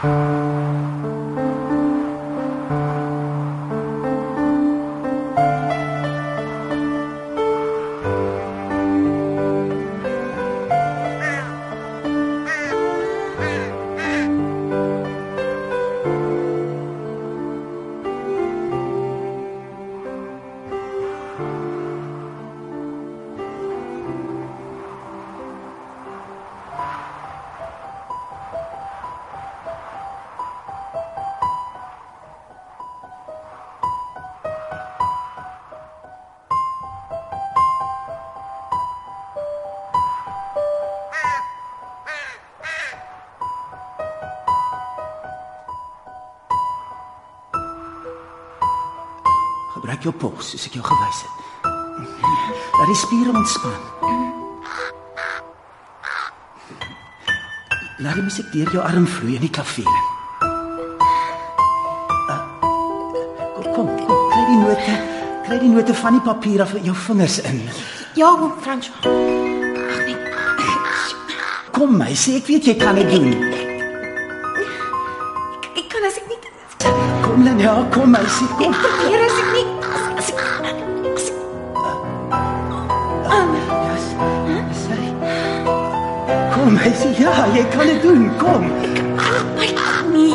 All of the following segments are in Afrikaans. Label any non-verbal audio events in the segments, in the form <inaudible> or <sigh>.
Gebruik jou pols soos ek jou gewys het. Laat die spiere ontspan. Laat die musiek deur jou arm vloei in die klavier. Uh, kom, kom, kry die note. Kry die note van die papier af jou vingers in. Ja, François. Ag nee. Kom my, sê ek weet jy kan dit doen. Ek kan as ek nie Kom Lena, kom my, sê kom. probeer as ek nie My, sê ja, jy kan dit doen. Kom. my nie.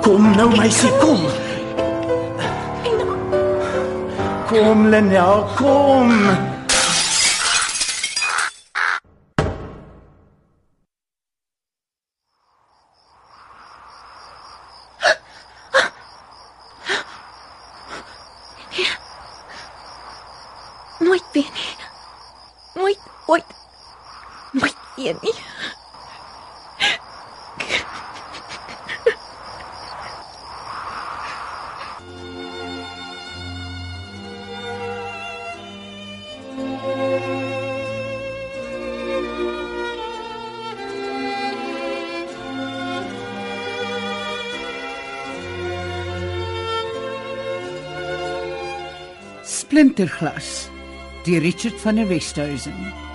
Kom nou my, sê kom. Kom Lena, kom. Nooit nie. Nooit, ooit. Weer nie. Splinterglas deur Richard van der Westhuizen.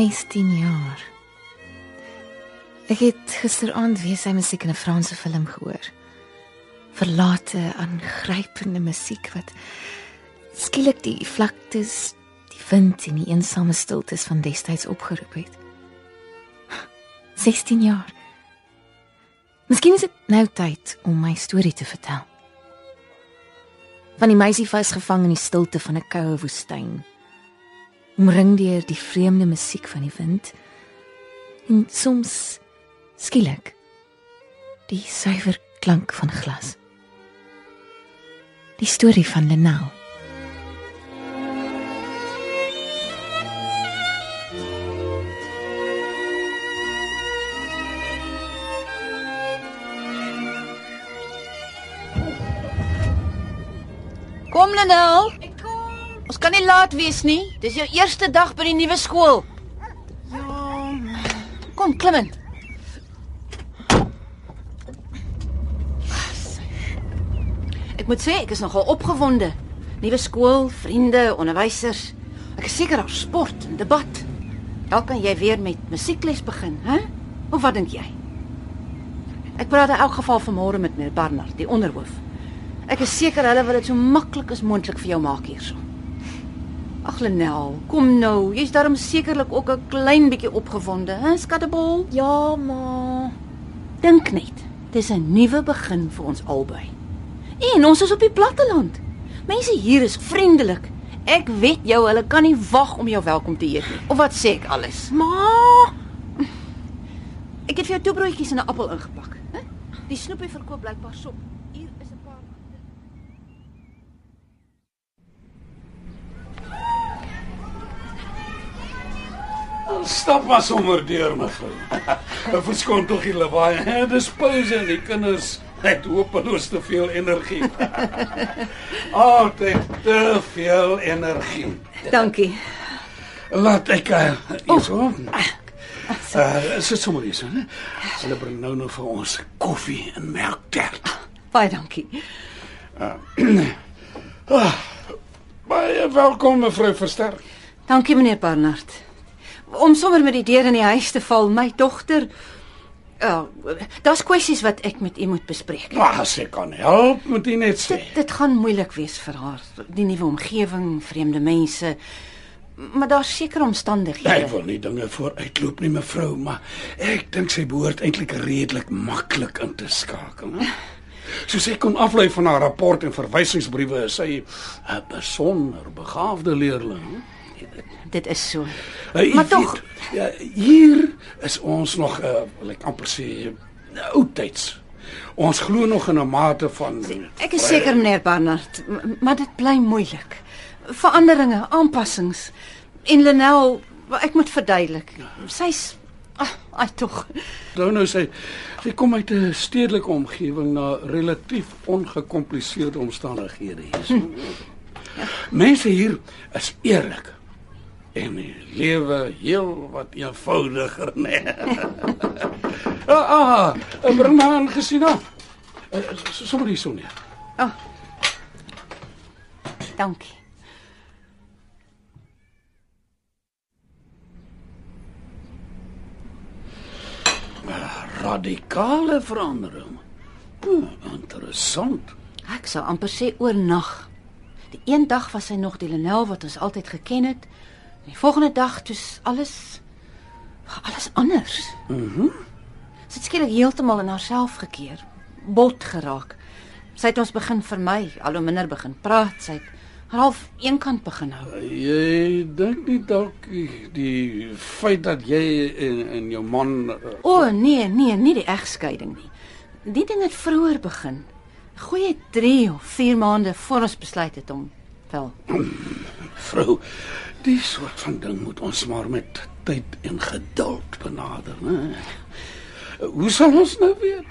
Sestien jaar. Ek het gisteraand weer sy musiek in 'n Franse film gehoor. Verlate, aangrypende musiek wat skielik die vlaktes, die wind en die eensame stiltes van destyds opgeroep het. 16 jaar. Miskien is dit nou tyd om my storie te vertel. Van die meisie vasgevang in die stilte van 'n koue woestyn. Omring deur die vreemde musiek van die wind. En soms skielik die suiwer klank van glas. Die storie van Lenal. Kom Lenel. Kan nie laat wees nie. Dis jou eerste dag by die nuwe skool. Ja. Kom, klim in. Ek moet sê ek is nogal opgewonde. Nuwe skool, vriende, onderwysers. Ek is seker daar sport en debat. Dalk kan jy weer met musiekles begin, hè? Of wat dink jy? Ek praat in elk geval vanmôre met meneer Barnard, die onderhoof. Ek is seker hulle wil dit so maklik as moontlik vir jou maak hierso. Ag Lenel, kom nou. Jy's darm sekerlik ook 'n klein bietjie opgewonde, hè, skattebol? Ja, ma. Dink net. Dis 'n nuwe begin vir ons albei. En ons is op die platteland. Mense hier is vriendelik. Ek weet jou, hulle kan nie wag om jou welkom te heet nie. Of wat sê ek alles? Ma. Ek het vir jou toebroodjies en 'n appel ingepak, hè? Die snoepie verkoop blykbaar sop. Hier is 'n paar Stap maar sommer deur mevrou. <laughs> 'n Verskoon tog die lawaai. Dis pouse en die kinders het hopeloos te veel energie. <laughs> Altyd te veel energie. Dankie. Laat ek uh, hierso. Uh, sit sommer hierso, né? Hulle bring nou nog vir ons koffie en melktert. Baie dankie. <clears throat> Baie welkom mevrou Verster. Dankie meneer Barnard. Om sommer met die deur in die huis te val, my dogter Ja, daar's kwessies wat ek met u moet bespreek. Maar as ek kan help, moet jy net sê. Dit dit gaan moeilik wees vir haar, die nuwe omgewing, vreemde mense. Maar daar's seker omstandighede. Ek wil nie dinge vooruitloop nie mevrou, maar ek dink sy behoort eintlik redelik maklik in te skakel. Soos ek kon aflei van haar rapport en verwysingsbriewe, is sy 'n besonder begaafde leerling. Dit is so. Uh, Maar tog- ja, hier is ons nog uh, wil ek amper sê oudtyds. Ons glo nog in 'n mate van Ek is seker meneer Barnard, maar dit bly moeilik. Veranderinge, aanpassings. En Lenel, ek moet verduidelik. Sy's ag, ai tog. Nou nou sy sy kom uit 'n stedelike omgewing na relatief ongekompliseerde omstandighede hier. Mense hier is eerlik en die lewe heel wat eenvoudiger, nee. <laughs> ah, ah, bring maar aan gesien af. Uh, sommer hier so nee. Dankie. Radikale verandering. Hm, interessant. Ek sou amper sê oornag. Die een dag was sy nog die Lenel wat ons altyd geken het. Die volgende dag toe's alles alles anders. Mhm. Mm sy het skielik heeltemal in haarself gekeer, bot geraak. Sy het ons begin vermy, al hoe minder begin praat, sy het half eenkant begin hou. Jy dink nie dalk die, die feit dat jy en, en jou man uh, O oh, nee, nee, nie die egskeiding nie. Die ding het vroeër begin. Goeie 3 of 4 maande voor ons besluit het om wel <laughs> vrou die soort van ding moet ons maar met tyd en geduld benader, né? Hoe sal ons nou weet?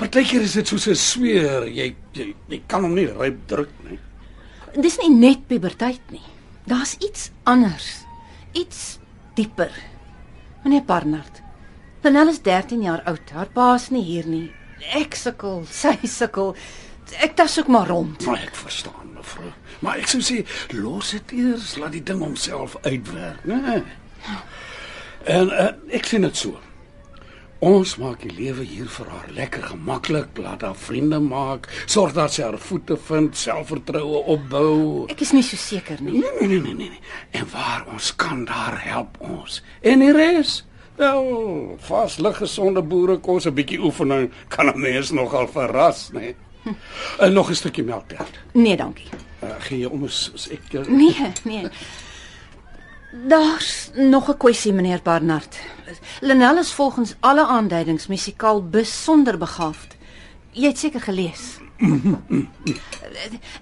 Partykeer is dit soos 'n sweer, jy jy, jy kan hom nie ryp druk nie. Dis nie net puberteit nie. Daar's iets anders. Iets dieper. Meneer Barnard. Danel is 13 jaar oud. Haar pa is nie hier nie. Ek sukkel, <laughs> sy sukkel. Ek tas ook maar rond. Maar ek verstaan, mevrou. Maar ek sou sê los dit eers, laat die ding homself uitwerk, né? En uh, ek sien dit so. Ons maak die lewe hier vir haar lekker gemaklik, laat haar vriende maak, sorg dat sy haar voete vind, selfvertroue opbou. Ek is nie so seker nie. Nee, nee, nee, nee, nee. En waar ons kan daar help ons. En die res? Wel, vas lig gesonde boere kos 'n bietjie oefening kan 'n mens nogal verras, nee. En nog 'n stukkie melktert. Nee, dankie. Uh, gee jy om as, as ek uh, Nee, nee. Daar's nog 'n kwessie, meneer Barnard. Lenel is volgens alle aanduidings musikaal besonder begaafd. Jy het seker gelees.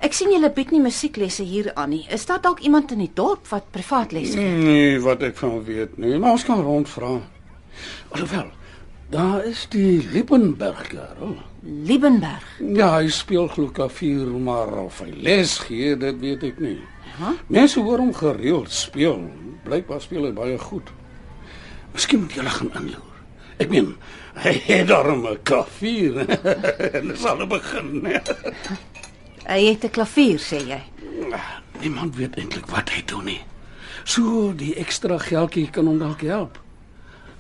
Ek sien julle bied nie musieklesse hier aan nie. Is daar dalk iemand in die dorp wat privaat les gee? Nee, wat ek van weet nie, maar ons kan rondvra. Alhoewel, daar is die Liebenberg kerel. Liebenberg. Ja, hy speel glo klavier, maar of hy les gee, dit weet ek nie. Huh? Mense hoor hom gereeld speel. Blykbaar speel hy baie goed. Miskien moet jy gaan inloer. Ek meen, hy het daarom 'n klavier. <laughs> en dis al 'n begin. Hy het 'n klavier, sê jy. Niemand weet eintlik wat hy doen nie. So die ekstra geldjie kan hom dalk help.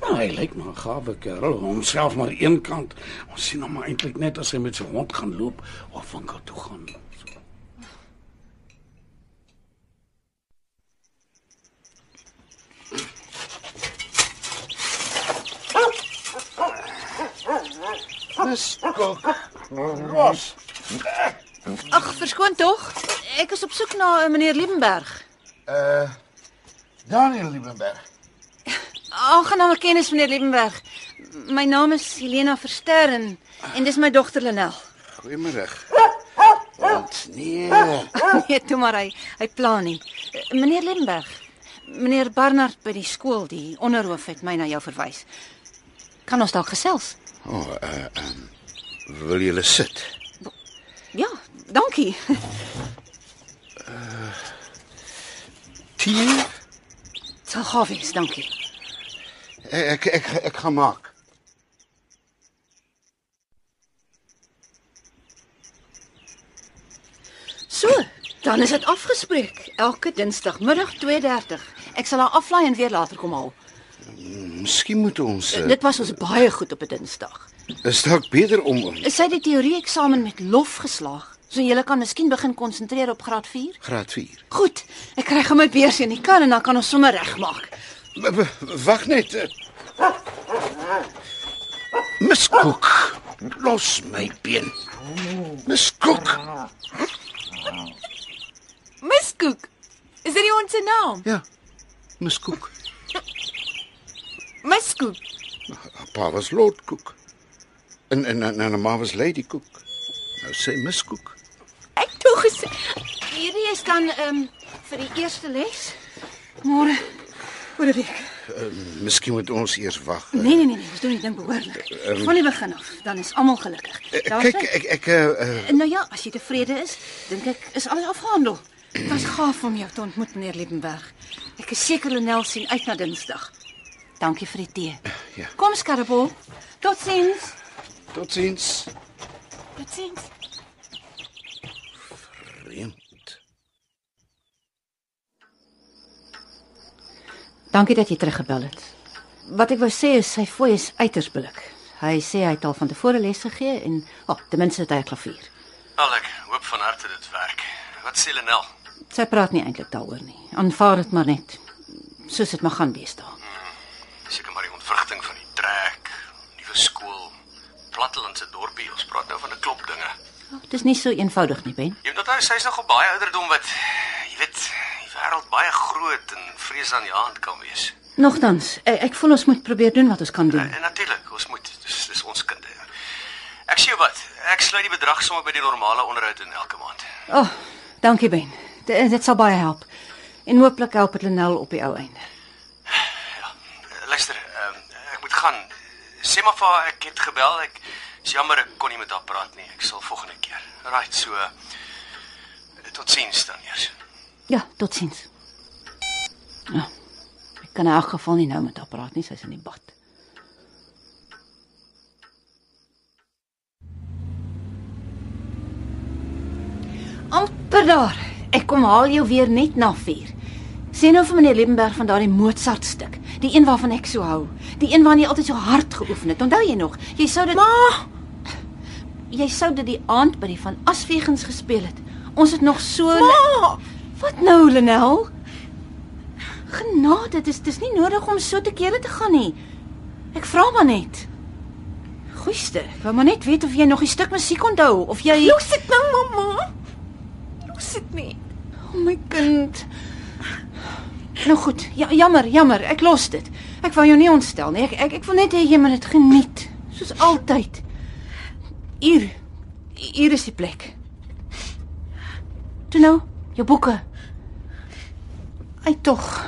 Nou, hy lyk maar 'n gawe kerel, homself maar een kant. Ons sien hom maar eintlik net as hy met sy hond gaan loop of winkel toe gaan. Dis kok. Ros. Ag, verskoon tog. Ek is op soek na 'n meneer Liebenberg. Uh Daniel Liebenberg. Aangename kennis meneer Liebenberg. My naam is Helena Verster en, en dis my dogter Lenel. Goeiemôre. Want nee. <laughs> nee, toe maar hy, hy pla nie. Eh, Meneer Liebenberg, meneer Barnard by die skool, die onderhoof het my na jou verwys. Kan ons dalk gesels? O, oh, uh um, wil julle sit? Ja, dankie. Tee? Sal gaaf wees, dankie. Ek ek ek, ek gaan maak. So, dan is dit afgespreek. Elke Dinsdagmiddag 2:30. Ek sal haar aflaai en weer later kom haal. Hmm, miskien moet ons uh... Dit was ons baie goed op 'n Dinsdag. Is dalk beter om Sy het die teorie eksamen met lof geslaag. So jy kan miskien begin konsentreer op graad 4? Graad 4. Goed. Ek kry gou my beursie in die kar en dan kan ons sommer regmaak. Wag net. Miss Cook, los my been. Miss Cook. Miss Cook. Is dit ons se naam? Ja. Miss Cook. <laughs> Miss Cook. Haar Pa was Lord Cook. En en en, en ma was Lady Cook. Nou sê Miss Cook. Ek toe gesê Hierdie is dan ehm um, vir die eerste les. Môre oor 'n week. Miskien moet ons eers wag. Nee nee nee, nee, ons doen die ding behoorlik. Van die begin af, dan is almal gelukkig. Daar's Kyk, ek ek uh, uh, Nou ja, as jy tevrede is, dink ek is alles afgehandel. Dit was gaaf om jou te ontmoet, meneer Liebenberg. Ek is seker Lenel sien uit na Dinsdag. Dankie vir die tee. ja. Kom skarrepel. Totsiens. Totsiens. Totsiens. Dankie dat jy teruggebel het. Wat ek wou sê is sy fooi is uiters billik. Hy sê hy het al van tevore les gegee en, ag, oh, ten minste het hy 'n klavier. Al ek hoop van harte dit werk. Wat sê Lenel? Sy praat nie eintlik daaroor nie. Aanvaar dit maar net. Soos dit maar gaan wees daar. Seker maar die ontwrigting van die trek, nuwe skool, plattelandse dorpie. Ons praat nou van 'n klop dinge. Oh, dit is nie so eenvoudig nie, Ben. Jy moet onthou sy's nog op baie ouderdom wat jy weet, wêreld baie groot en vrees aan die hand kan wees. Nogtans, ek, ek voel ons moet probeer doen wat ons kan doen. En natuurlik, ons moet dis dis ons kinde. Ek sê wat, ek sluit die bedrag sommer by die normale onderhoud in elke maand. O, oh, dankie Ben. Dit, dit sal baie help. En hooplik help dit Lenel op die ou einde. Luister, ehm ek moet gaan. Sê maar vir haar ek het gebel. Ek is jammer ek kon nie met haar praat nie. Ek sal volgende keer. Right, so uh, totsiens dan eers. Ja, totsiens. Ja. Ek kan in elk geval nie nou met haar praat nie, sy's in die bad. amper daar. Ek kom haal jou weer net na 4. Sê nou vir meneer Liebenberg van daardie Mozart stuk, die een waarvan ek so hou, die een waarna jy altyd so hard geoefen het. Onthou jy nog? Jy sou dit Ma, jy sou dit die aand by die van Asvegens gespeel het. Ons het nog so Ma, wat nou, Lenel? Genade, dit is dis nie nodig om so te kere te gaan nie. Ek vra maar net. Goeieste, ek wou maar net weet of jy nog die stuk musiek onthou of jy Los dit nou, mamma. Los dit nie. O oh my kind. Nou goed, ja, jammer, jammer, ek los dit. Ek wou jou nie ontstel nie. Ek ek, ek wil net hê jy moet dit geniet, soos altyd. Hier. Hier is die plek. Toe nou, jou boeke. Ai tog.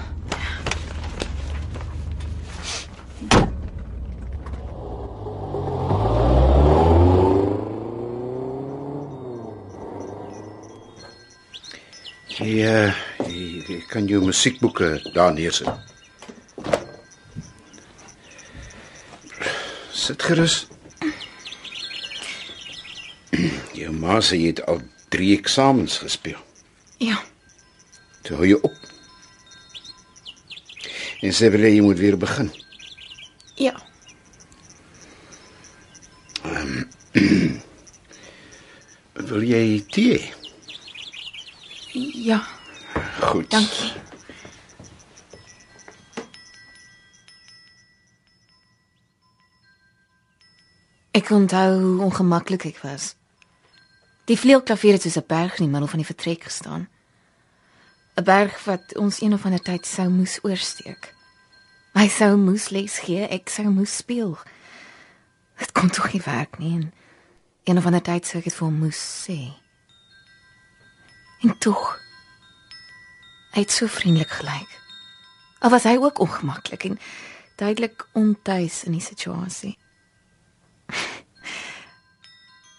Uh, jy, jy kan jou musiekboeke daar neersit. Sit gerus. Jou ma sê jy het al 3 eksamens gespeel. Ja. Toe hou jy op. En sê wil jy moet weer begin. Ja. <clears throat> Wil jy tee? Ja, Goed. dankie. Ek onthou hoe ongemaklik ek was. Die vleuelklavier het soos 'n berg in die middel van die vertrek gestaan. 'n Berg wat ons een of ander tyd sou moes oorsteek. Hy sou moes les gee, ek sou moes speel. Dit kon tog nie werk nie. En een of ander tyd sou ek dit vir hom moes sê. En tog Hy het so vriendelik gelyk. Al was hy ook ongemaklik en duidelik ontuis in die situasie.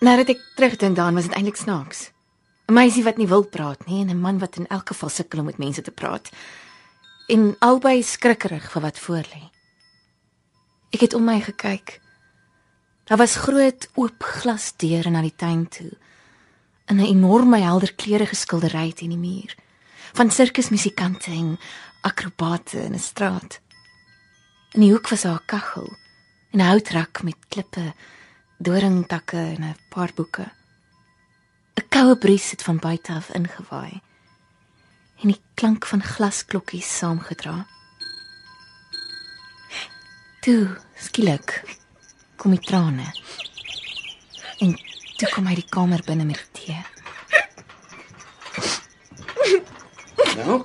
Nadat ek terugdink daaraan, was dit eintlik snaaks. 'n Meisie wat nie wil praat nie en 'n man wat in elk geval sukkel om met mense te praat. En albei skrikkerig vir wat voorlê. Ek het om my gekyk. Daar was groot oop glasdeure na die tuin toe. in 'n enorme helder kleurige skildery teen die muur van sirkusmusikante en akrobate in 'n straat. In die hoek was daar 'n kaggel en 'n houtrak met klippe, doringtakke en 'n paar boeke. 'n Koue bries het van buite af ingewaai en die klank van glasklokkies saamgedra. Toe, skielik kom die trane. En toe kom hy die kamer binne met die tee. Nou,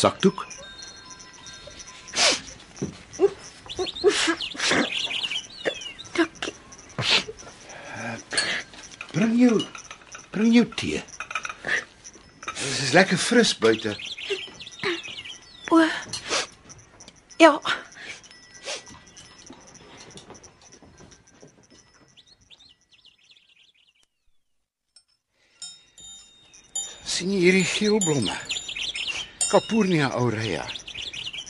sakdoek. Dankie. Bring jou bring jou tee. Dit is lekker fris buite. O. Ja. sien jy hierdie geel blomme? Capurnia aurea.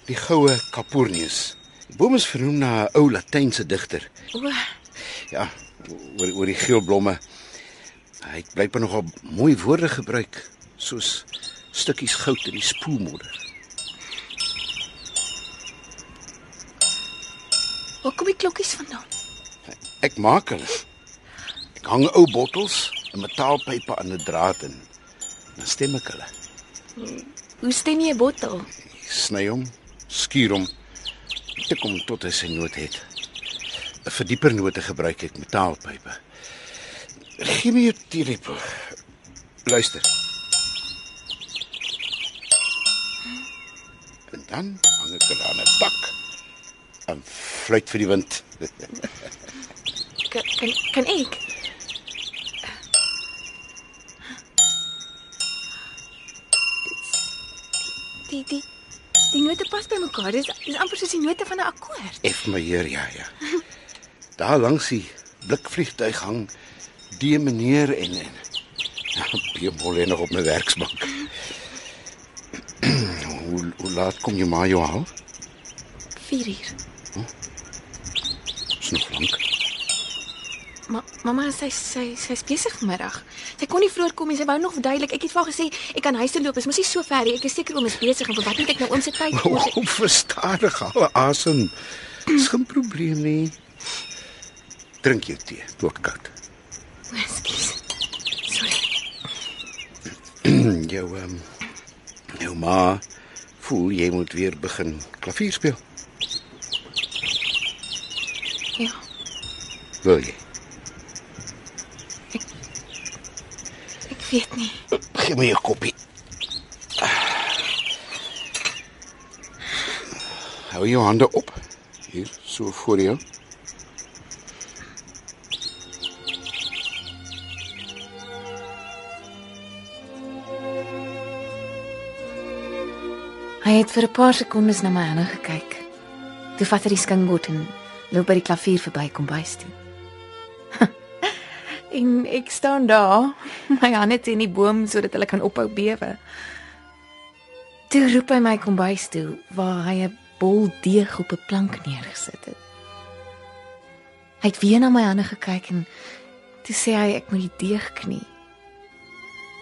Die goue Capurnius. Die boom is vernoem na 'n ou Latynse digter. O. Ja, oor oor die geel blomme. Hy het blykbaar nogal mooi woorde gebruik, soos stukkies goud in die spoelmodder. Waar kom die klokkies vandaan? Ek maak hulle. Ek hang ou bottels en metaalpype aan 'n draad in. Dan stem ek hulle. Hoe stem jy bottel? Sny hom, skuur hom, tik hom tot hy sy noot het. 'n Vir dieper note gebruik ek metaalpype. Gee my jou teelepel. Luister. En dan hang ek hulle aan 'n tak en fluit vir die wind. <laughs> Kan kan, kan ek? Die die die note pas by mekaar. Dis dis amper soos die note van 'n akkoord. Ef my heer, ja ja. Daar langs die blikvliegtuig hang die meneer en en ja, Piemol lê nog op my werksbank. <clears throat> hoe hoe laat kom jy maar jou haal? 4 uur. Is nog lank. Ma mamma sy sy sy's besig vanmiddag. Sy kon nie vroeër kom nie. Sy wou nog verduidelik. Ek het vir haar gesê ek kan huis toe loop. Dit mos nie so ver nie. Ek is seker oom is besig en vir wat moet ek nou oom se tyd? O, oh, verstadig al asem. Dis geen probleem nie. Drink jou tee, tot koud. Ekskuus. Sorry. <clears throat> jou ehm um, jou ma voel jy moet weer begin klavier speel. Ja. Wil jy? Weet nie. Gee my 'n koppie. Hou jou hande op. Hier, so voor jou. Hy het vir 'n paar sekondes na my hande gekyk. Toe vat hy die skingbord en loop by die klavier verby kom bys toe. <laughs> en ek staan daar, <laughs> my hande teen die boom sodat hulle kan ophou bewe. Toe roep hy my kom bys toe waar hy 'n bol deeg op 'n plank neergesit het. Hy het weer na my hande gekyk en toe sê hy ek moet die deeg knie.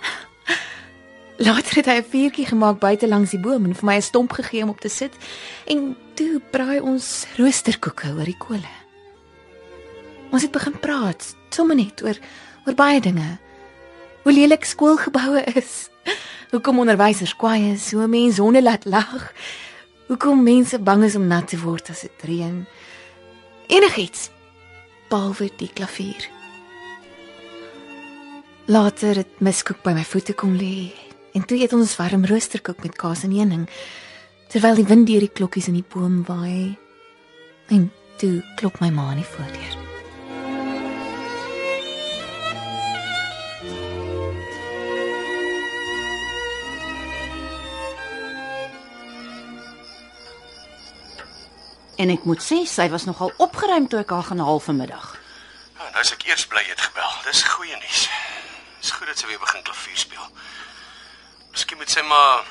<laughs> Later het hy 'n vuurtjie gemaak buite langs die boom en vir my 'n stomp gegee om op te sit en toe braai ons roosterkoeke oor die kole. Ons het begin praat, sommer net oor oor baie dinge. Hoe lelik skoolgeboue is. Hoekom onderwysers kwaai is, hoe mense honde laat lag. Hoekom mense bang is om nat te word as dit reën. Enigiets behalwe die klavier. Later het miskoek by my voete kom lê en toe eet ons warm roosterkoek met kaas en heuning terwyl die wind deur die klokkies in die boom waai. En toe klop my ma aan die voordeur. En ek moet sê sy was nogal opgeruim toe ek haar gaan haal vanmiddag. Ja, nou is ek eers bly jy het gebel. Dis goeie nuus. Dis goed dat sy weer begin klavier speel. Miskien moet sy maar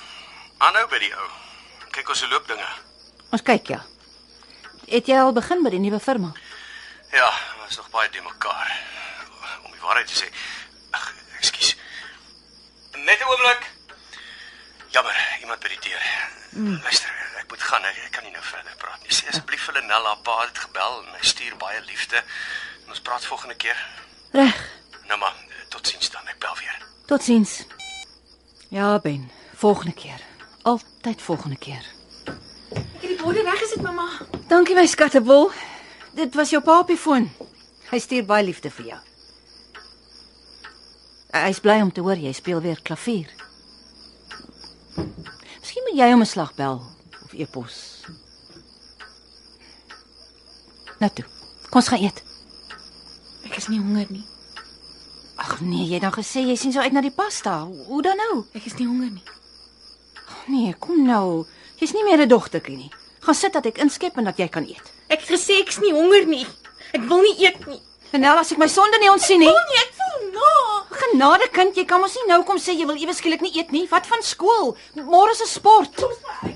Aanhou by die ou. Kyk hoe loop dinge. Ons kyk ja. Het jy al begin met die nuwe firma? Ja, ons is nog baie te mekaar. Om die waarheid te sê. Ag, ekskuus. Net 'n oomblik. Jammer, iemand by die deur. Mm. Luister, ek moet gaan. Ek, ek kan nie nou verder praat nie. Sê asseblief vir Lenella, pa het gebel en hy stuur baie liefde. En ons praat volgende keer. Reg. Nou maar, totsiens dan. Ek bel weer. Totsiens. Ja, Ben. Volgende keer. Altyd volgende keer. Ek het die borde weggesit, mamma. Dankie my skattebol. Dit was jou pa op die foon. Hy stuur baie liefde vir jou. Hy's bly om te hoor jy speel weer klavier. Miskien moet jy hom 'n slag bel of e-pos. Nou toe. Kom ons gaan eet. Ek is nie honger nie. Ag nee, jy het dan gesê jy sien so uit na die pasta. Hoe dan nou? Ek is nie honger nie. Nee, kom nou. Jy's nie meer 'n dogtertjie nie. Gaan sit dat ek inskep en dat jy kan eet. Ek het gesê ek's nie honger nie. Ek wil nie eet nie. Renel, as ek my sonde nie ontsien nie. Nee, ek voel na. Genade kind, jy kan mos nie nou kom sê jy wil ewe skielik nie eet nie. Wat van skool? Môre is 'n sport. Los my.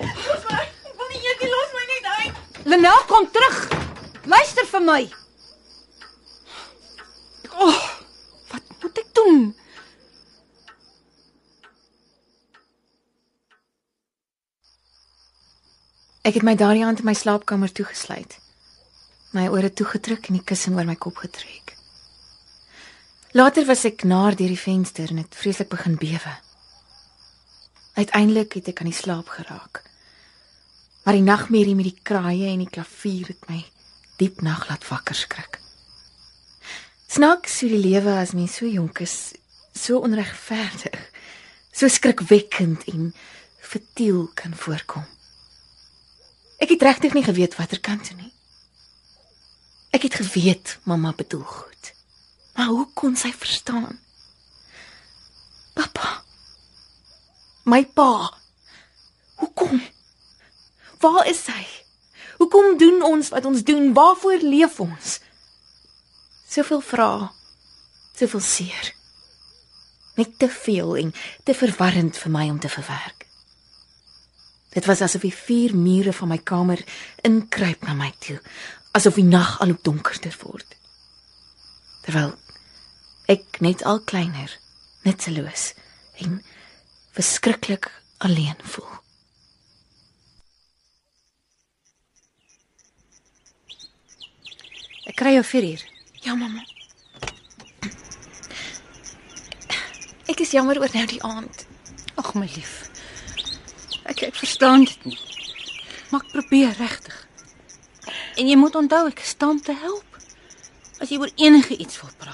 Los my. Ek wil nie eet nie. Los my net uit. Lenel, kom terug. Luister vir my. Oh, wat moet ek doen? Ek het my daardie aand in my slaapkamer toegesluit. My ore toegedruk en die kussing oor my kop getrek. Later was ek naar deur die venster en het vreeslik begin bewe. Uiteindelik het ek aan die slaap geraak. Maar die nagmerrie met die kraaie en die klavier het my diep nag laat wakker skrik. Snaaks hoe die lewe as mens so jonk is, so onregverdig, so skrikwekkend en futiel kan voorkom. Ek het regtig nie geweet watter kant toe nie. Ek het geweet mamma bedoel goed. Maar hoe kon sy verstaan? Pappa. My pa. Hoekom? Waar is hy? Hoekom doen ons wat ons doen? Waarvoor leef ons? Soveel vrae. Soveel seer. Net te veel en te verwarrend vir my om te verwerk. Dit was asof die vier mure van my kamer inkruip na my toe, asof die nag al hoe donkerder word. Terwyl ek net al kleiner, nutteloos en verskriklik alleen voel. Ek kry jou 4 uur. Ja, mamma. Ek is jammer oor nou die aand. Ag my lief. Ek ek verstaan dit nie. Maar ek probeer regtig. En jy moet onthou ek staan te help. As jy oor enige iets wil praat.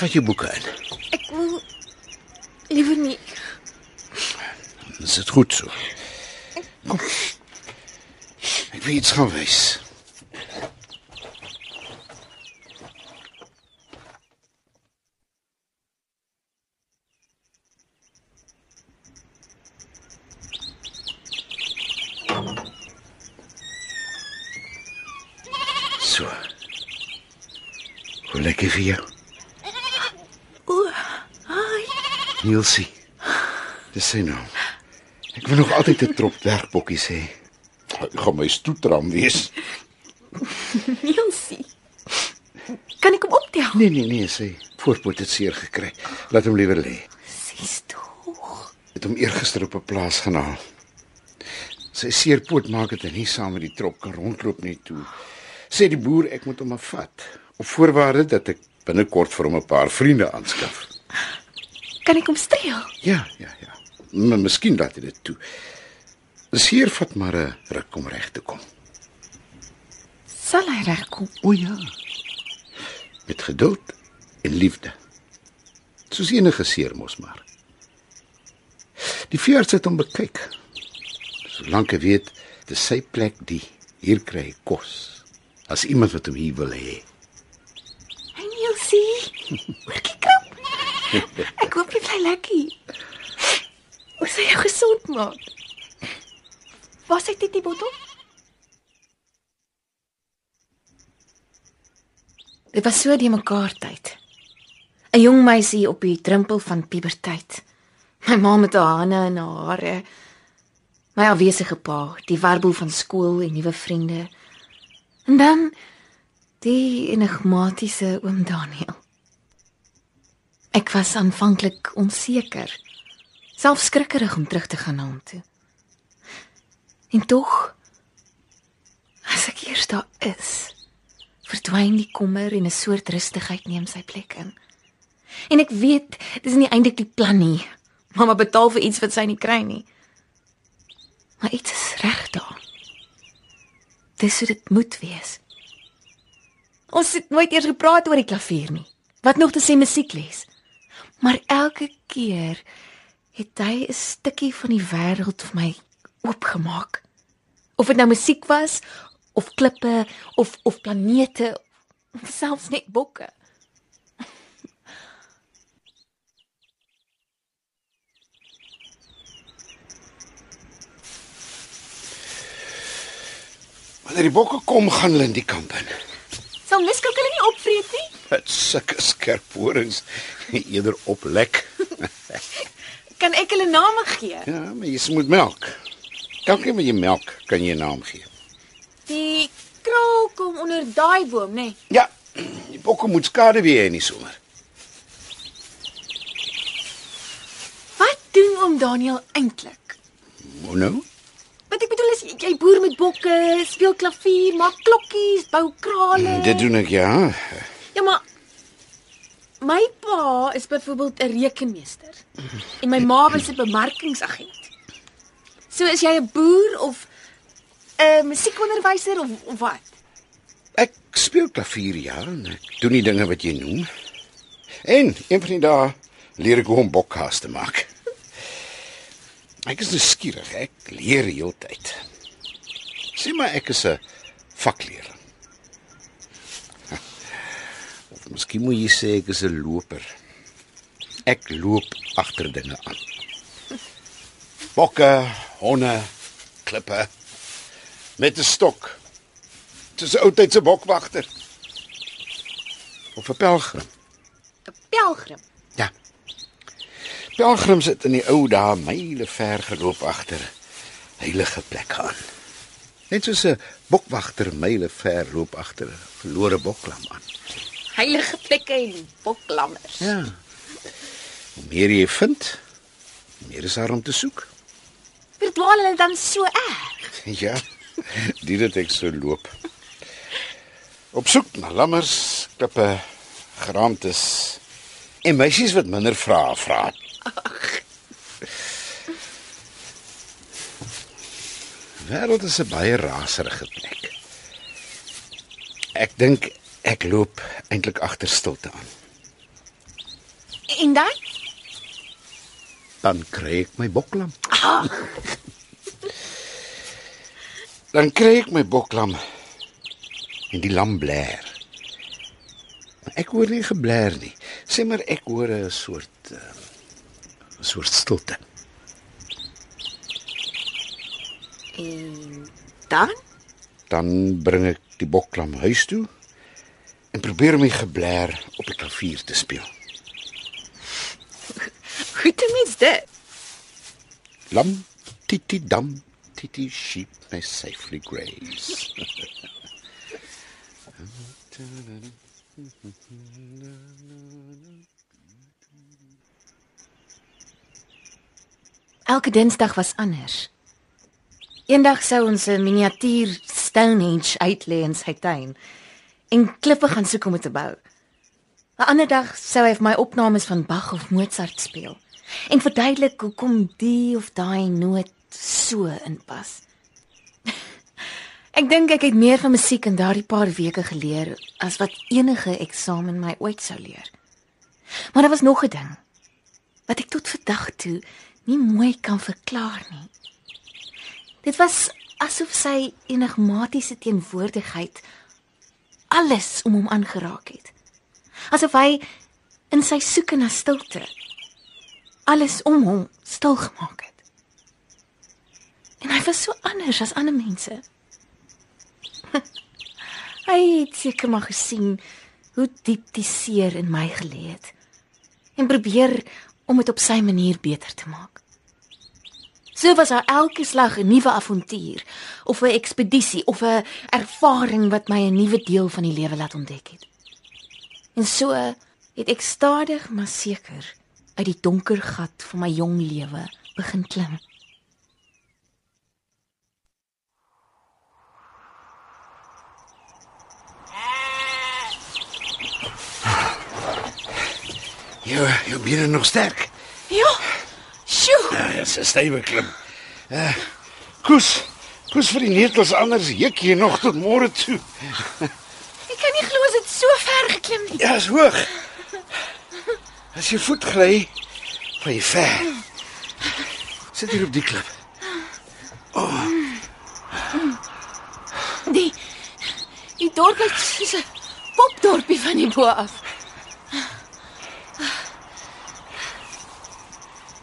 Middag oom. Kom ons vat jou boeke in. Ek wil liewer nie. Dis dit goed so. Kom. Ek wil iets gaan wys. So. Hoe lekker vir jou. O, ai. Nielsie. Dis sy naam. Ek wil nog altyd 'n trop dwergbokkies hê. Ek gaan my stoetram wees. Nielsie. Kan ek hom optel? Nee nee nee, sy voorpoot het seer gekry. Laat hom liewer lê. Sis tog. Het hom eergister op 'n plaas gaan haal. Sy seerpoot maak dit hy nie saam met die trop kan rondloop nie toe. Sê die boer ek moet hom afvat op voorwaarde dat ek binnekort vir hom 'n paar vriende aanskaf. Kan ek hom streel? Ja, ja, ja. Maar miskien laat hy dit toe. Seer vat maar 'n ruk om reg te kom. Sal hy regkom? O ja. Met geduld en liefde. Soos enige seer mos maar. Die veearts het hom bekyk. Solank ek weet, dis sy plek die hier kry hy kos. As iemand wat hom hier wil hê. Hey Nielsie. <laughs> <laughs> Ek hoop jy bly lekker. Ons sal jou gesond maak. Waar sit dit die bottel? Dit was so die mekaar tyd. 'n Jong meisie op die drempel van puberteit. My ma met haar hande in haar hare. My afwesige pa, die warboel van skool en nuwe vriende. En dan die enigmatiese oom Daniel. Ek was aanvanklik onseker, selfs skrikkerig om terug te gaan na hom toe. En tog as ek eers daar is, verdwyn die kommer en 'n soort rustigheid neem sy plek in. En ek weet, dis nie eintlik die plan nie. Mamma betaal vir iets wat sy nie kry nie. Maar iets is reg daar. Dis hoe dit moet wees. Ons het nooit eers gepraat oor die klavier nie. Wat nog te sê musiekles. Maar elke keer het hy 'n stukkie van die wêreld vir my oopgemaak. Of dit nou musiek was of klippe of of planete of selfs net bokke. Wanneer die bokke kom, gaan hulle in die kamp in. Sal miskien hulle nie opvreet nie? Dit sulke skerp horings <laughs> eerder oplek. <laughs> Kan ek hulle name gee? Ja, maar jy moet melk. Elkeen met jy melk kan jy 'n naam gee. Die kraal kom onder daai boom, nê? Nee. Ja, die bokke moet skade weer in die somer. Wat doen oom Daniel eintlik? Hoe nou? Wat ek bedoel is jy boer met bokke, speel klavier, maak klokkies, bou krale. Dit doen ek ja. Ja, maar my pa is byvoorbeeld 'n rekenmeester en my ma was 'n bemarkingsagent. So is jy 'n boer of 'n musiekonderwyser of of wat? Ek speel klavier ja, en ek doen die dinge wat jy noem. En een van die dae leer ek hoe om bokkaas te maak. Ek is nuuskierig, ek leer heeltyd. Sê maar ek is 'n vakleerling. <laughs> Of miskien moet jy sê ek is 'n loper. Ek loop agter dinge aan. <laughs> Bokke, honde, klippe met 'n stok. Dis 'n ou tydse bokwagter. Of 'n pelgrim. 'n Pelgrim. Ja. Pelgrims het in die ou dae myle ver geloop agter heilige plekke aan. Net soos 'n bokwagter myle ver loop agter 'n verlore boklam aan. Heilige plekke en boklammers. Ja. Hoe meer jy vind, hoe meer is daar om te soek. Verdwaal hulle dan so erg? <laughs> Ja. Dit het ek so loop. Op soek na lammers, klippe, geraamtes en meisies wat minder vrae vra. Wêreld is 'n baie raserige plek. Ek dink ek loop eintlik agter stilte aan. En dan? Dan kry ek my boklam. Dan kry ek my boklam en die lam blær. Maar ek hoor nie geblær nie. Sê maar ek hoor 'n soort uh, soort stilte. En dan? Dan bring ek die boklam huis toe en probeer my geblær op die klavier te speel. <laughs> Hoe doen mens dit? Lam titi dam titi sheep may safely graze. <laughs> Elke Dinsdag was anders. Eendag sou ons 'n miniatuur Stonehenge uitlê in sy tuin en klippe gaan soek om dit te bou. 'n Ander dag sou hy vir my opnames van Bach of Mozart speel en verduidelik hoekom die of daai noot so inpas. <laughs> Ek dink ek het meer van musiek in daardie paar weke geleer as wat enige eksamen my ooit sou leer. Maar daar was nog 'n ding wat ek tot vandag toe nie mooi kan verklaar nie. Dit was asof sy enigmatiese teenwoordigheid alles om hom aangeraak het. Asof hy in sy soeke na stilte alles om hom stil gemaak het. En hy was so anders as ander mense. <laughs> hy het seker maar gesien hoe diep die seer in my gelê het en probeer om dit op sy manier beter te maak. So was haar elke slag 'n nuwe avontuur of 'n ekspedisie of 'n ervaring wat my 'n nuwe deel van die lewe laat ontdek het. En so het ek stadig maar seker uit die donker gat van my jong lewe begin klim. Jou jou bene nog sterk. Ja. Sjoe. Ja, dit is 'n stywe klim. Uh, koes. Koes vir die netels anders juk jy nog tot môre toe. Ek kan nie glo dit so ver geklim nie. Ja, is hoog. As jy voet gly, van jy ver. Sit hier op die klip. Die die dorp soos 'n popdorpie van die bo af.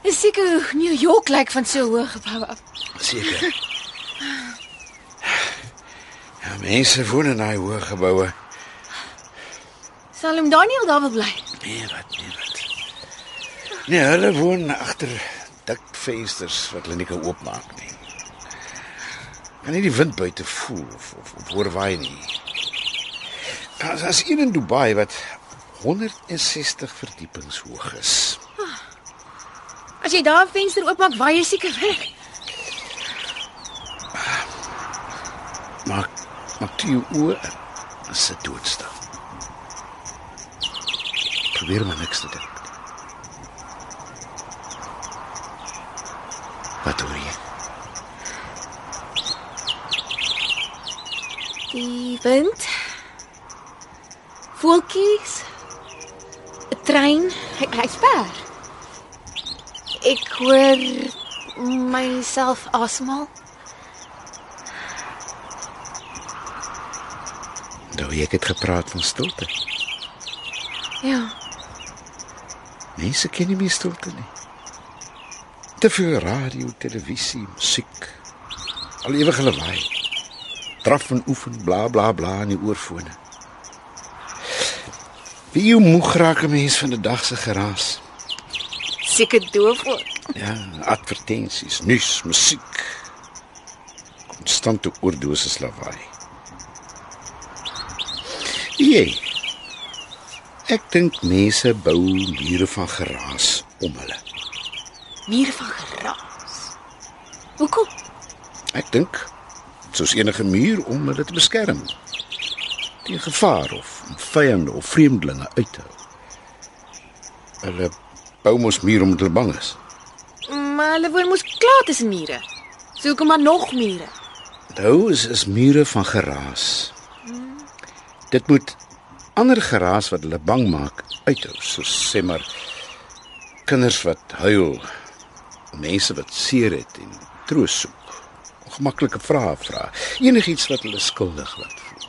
Dis seker hoe New York lyk van so hoë geboue af. Seker. Ja, mense woon in daai hoë geboue. Sal hom Daniel daar wil bly? Nee, wat nee wat. Nee, hulle woon agter dik vensters wat hulle nie kan oopmaak nie. Kan nie die wind buite voel of of, of hoor waai nie. As as een in Dubai wat 160 verdiepings hoog is. As jy daar 'n venster oopmaak, waai jy seker weg. Maak maak toe jou oë. As dit doodstil. Probeer maar niks te dink. Wat hoor jy? Die wind. Voeltjies. 'n Trein. Hy hy's ver. Ek hoor myself asemhaal. Nou ek het gepraat van stilte. Ja. Mense ken nie meer stilte nie. Te veel radio, televisie, musiek. Al ewig lawaai. Draf en oefen, bla bla bla in die oorfone. Wie moeg raak 'n mens van die dag se geraas. Seker doof ook. Ja, advertensies, nuus, musiek. Konstante oordosis lawaai. Jy. Ek dink mense bou mure van geraas om hulle. Mure van geraas. Hoekom? Ek dink soos enige muur om hulle te beskerm teen gevaar of vyande of vreemdelinge uit te hou. Hulle bou mos muur omdat hulle bang is. Maar hulle woon mos klaar tussen mure. So hoekom maar nog mure? Nou is is mure van geraas. Dit moet ander geraas wat hulle bang maak uithou, soos sê maar kinders wat huil, mense wat seer het en troos soek, ongemaklike vrae vra, enigiets wat hulle skuldig laat voel.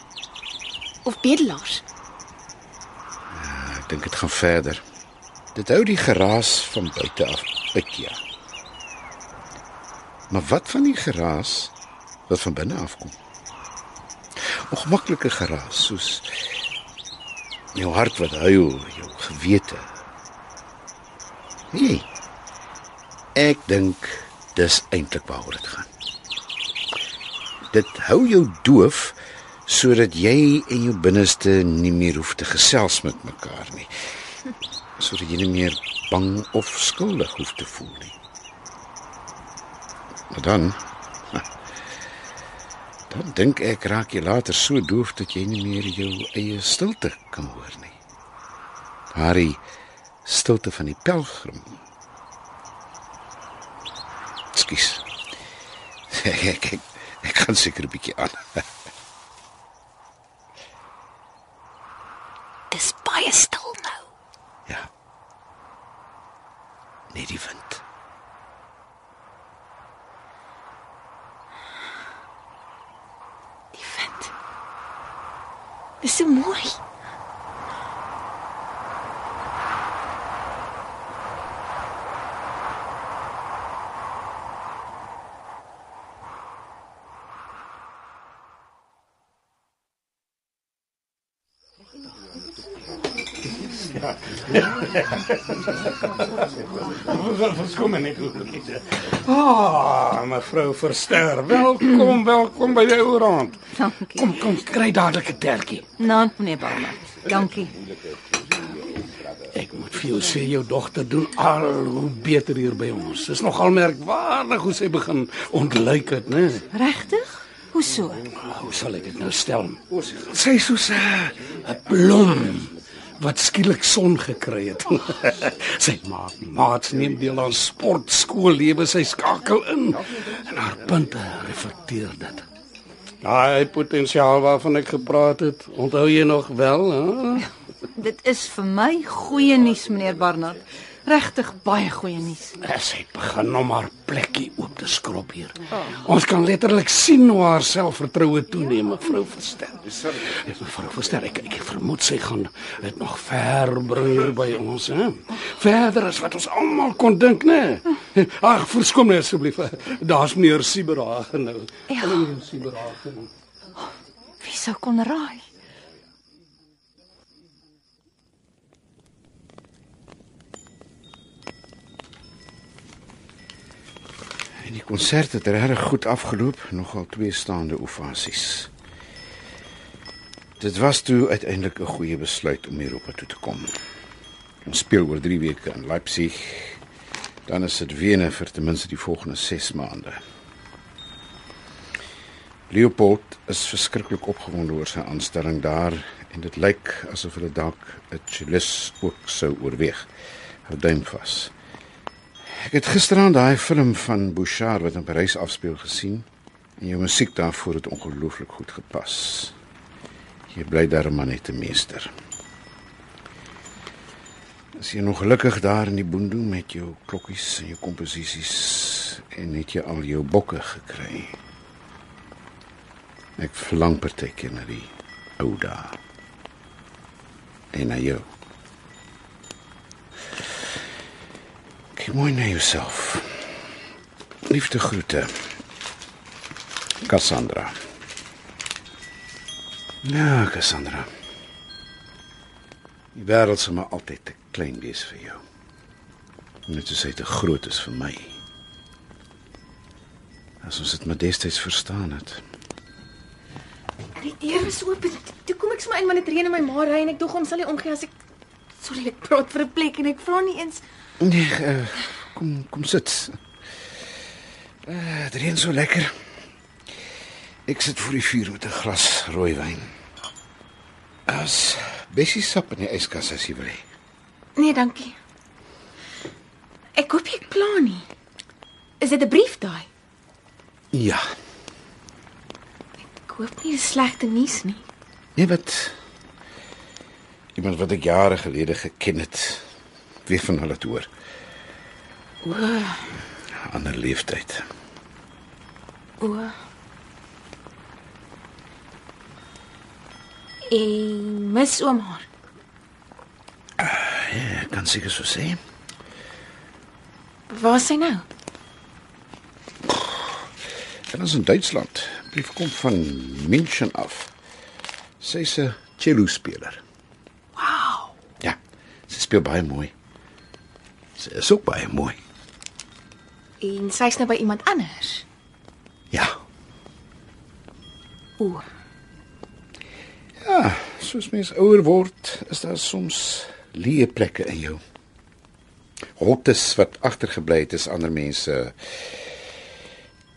Of bedelaars? Ek dink dit gaan verder. Dit hou die geraas van buite af uit ja. Maar wat van die geraas wat van binne afkom? Ongemaklike geraas soos jou hart wat huil, jou gewete. Nee. Ek dink dis eintlik waaroor dit gaan. Dit hou jou doof sodat jy en jou binneste nie meer hoef te gesels met mekaar nie. Sodat jy nie meer bang of skuldig hoef te voel nie. Maar dan <laughs> dan dink ek raak jy later so doof dat jy nie meer jou eie stilte kan hoor nie. Daardie stilte van die pelgrim. Skus. <laughs> Ek ek, ek, ek kan seker 'n bietjie aan. <laughs> Dis baie stil nou. net die wind. Die wind. Dis so mooi. Verskom my net. Ah, mevrou Verster, welkom, welkom by die ou rand. Dankie. Kom, kom, kry dadelik 'n tertjie. Nou, meneer Barnard. Dankie. Ek moet vir jou sê jou dogter doen al hoe beter hier by ons. Dis nogal merkwaardig hoe sy begin ontluik het, né? Regtig? Hoe so? Hoe sal ek dit nou stel? Sy is soos 'n blom wat skielik son gekry het. <laughs> sy maak maats neem deel aan sport, skoollewe, sy skakel in en haar punte reflekteer dit. Daai potensiaal waarvan ek gepraat het, onthou jy nog wel, hè? <laughs> Dit is vir my goeie nuus, meneer Barnard. Regtig baie goeie nuus. Sy het begin om haar plekkie oop te skrob hier. Ons kan letterlik sien hoe haar selfvertroue toeneem, mevrou Verster. Ek mevrou Verster, ek, ek vermoed sy gaan dit nog ver bring hier by ons, hè. Verder as wat ons almal kon dink, né? Ag, verskoon my asseblief. Daar's meneer Sieberhagen nou. Ja. Meneer Sieberhagen. Wie sou kon raai? En die konsert het regtig goed afgeloop, nogal twee staande ovasies. Dit was toe uiteindelik 'n goeie besluit om Europa toe te kom. Ons speel oor 3 weke in Leipzig. Dan is dit Wene vir ten minste die volgende 6 maande. Leopold is verskriklik opgewonde oor sy aanstelling daar en dit lyk asof hulle dalk 'n cellist ook sou oorweeg. Hou duim vas. Ek het gisteraan daai film van Bouchard wat in Parys afspeel gesien en jou musiek daarvoor het ongelooflik goed gepas. Jy bly daar maar net 'n meester. As jy nog gelukkig daar in die boondoe met jou klokkies en jou komposisies en het jy al jou bokke gekry. Ek verlang partykeer na die ou dae. En na jou. Kyk mooi na jouself. Liefde groete. Cassandra. Ja, Cassandra. Die wêreld sal maar altyd te klein wees vir jou. Net soos hy te groot is vir my. As ons dit maar destyds verstaan het. Die deur is oop. Toe kom ek sommer in want dit reën in my ma ry en ek dog hom sal nie omgee as ek Sorry, ek praat vir 'n plek en ek vra nie eens. Nee, uh, kom kom sit. Uh, dit reën so lekker. Ek sit voor die vuur met 'n glas rooiwyn. As Bessie sap in die yskas as jy wil hê. Nee, dankie. Ek hoop jy kla nie. Is dit 'n brief daai? Ja, Ek hoop nie dis slegte nuus nie. nee wat iemand wat ek jare gelede geken het, weer van hulle te hoor. O, Ander leeftyd. o. En mis oom haar. Ja, kan seker so sê. Waar is sy nou? En ons in Duitsland. Brief kom van München af. Sy's 'n cello speler. Wow. Ja, sy speel baie mooi. Sy is ook baie mooi. En sy's nou by iemand anders. Ja. O, Ja, soos mens ouer word, is daar soms leë plekke in jou. Hotes wat agtergebly het is ander mense